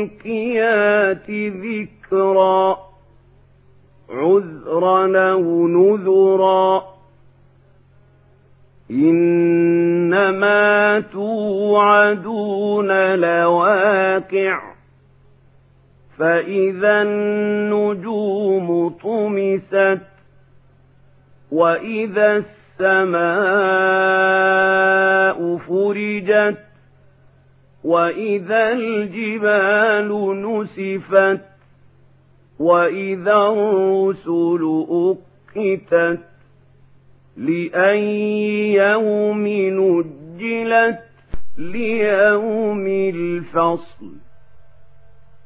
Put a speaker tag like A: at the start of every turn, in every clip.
A: فالملقيات ذكرا عذرا أو نذرا إنما توعدون لواقع فإذا النجوم طمست وإذا السماء فرجت وإذا الجبال نسفت وإذا الرسل أقتت لأي يوم نجلت ليوم الفصل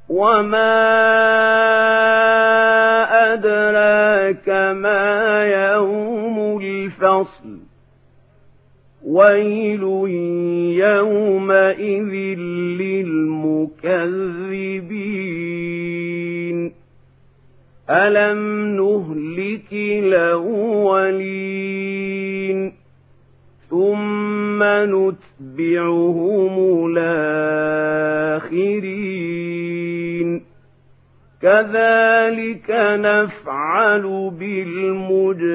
A: وما أدراك ما يوم الفصل ويل يومئذ للمكذبين ألم نهلك الأولين ثم نتبعهم الآخرين كذلك نفعل بالمجرمين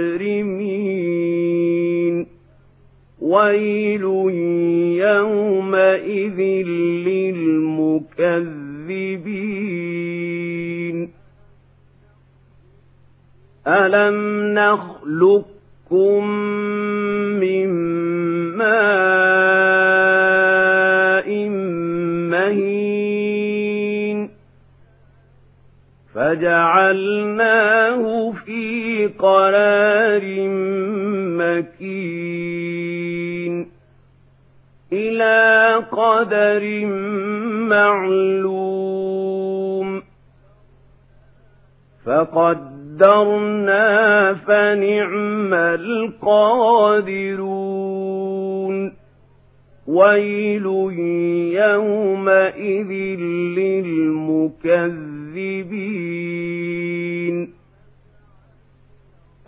A: ويل يومئذ للمكذبين ألم نخلقكم من فجعلناه في قرار مكين. إلى قدر معلوم. فقدرنا فنعم القادرون. ويل يومئذ للمكذبين.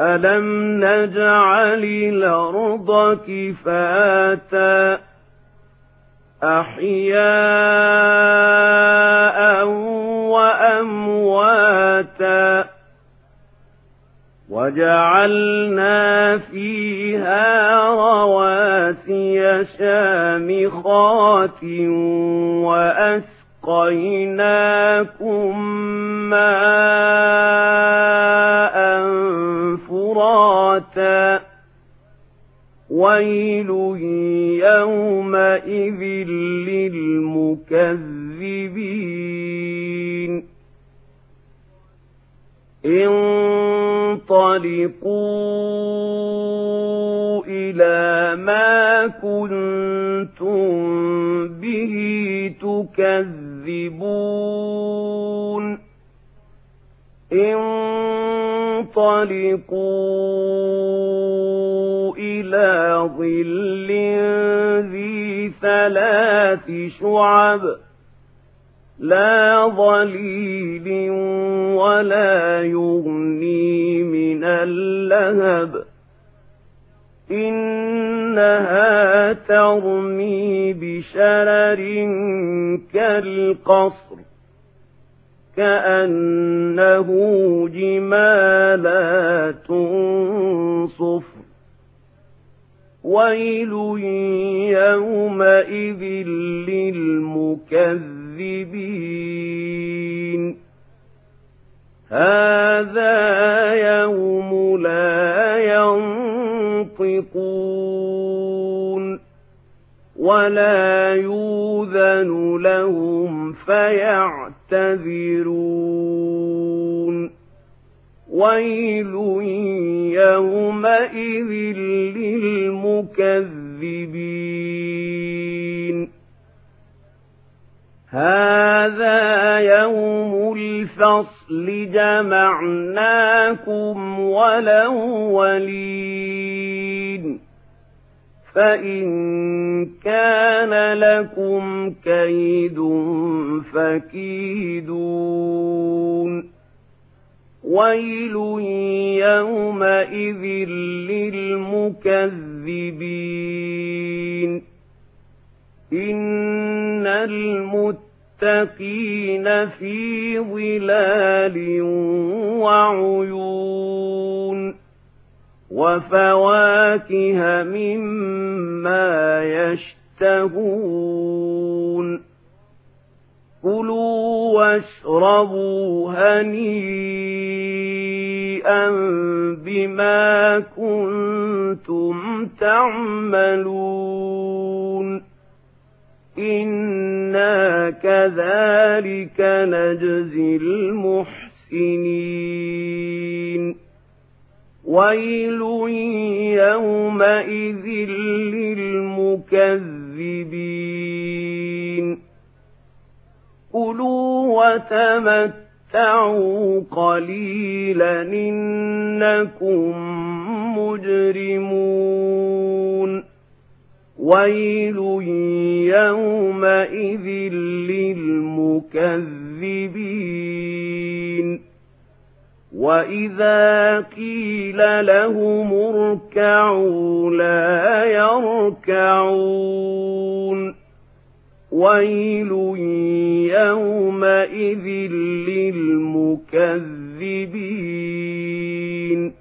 A: ألم نجعل الأرض كفاتا؟ أحياء وأمواتا. وجعلنا فيها رواسي شامخات وأسقيناكم ماء فراتا ويل يومئذ للمكذبين انطلقوا إلى ما كنتم به تكذبون انطلقوا إلى ظل ذي ثلاث شعب لا ظليل ولا يغني من اللهب إنها ترمي بشرر كالقصر كأنه جمالات صفر. ويل يومئذ للمكذبين. هذا يوم لا ينطقون ولا يوذن لهم فيعتذرون. ويل يومئذ للمكذبين. هذا يوم الفصل جمعناكم والأولين فإن كان لكم كيد فكيدون ويل يومئذ للمكذبين إن المتقين في ظلال وعيون وفواكه مما يشتهون كلوا واشربوا هنيئا بما كنتم تعملون إنا كذلك نجزي المحسنين ويل يومئذ للمكذبين كلوا وتمتعوا قليلا إنكم مجرمون ويل يومئذ للمكذبين وإذا قيل لهم اركعوا لا يركعون ويل يومئذ للمكذبين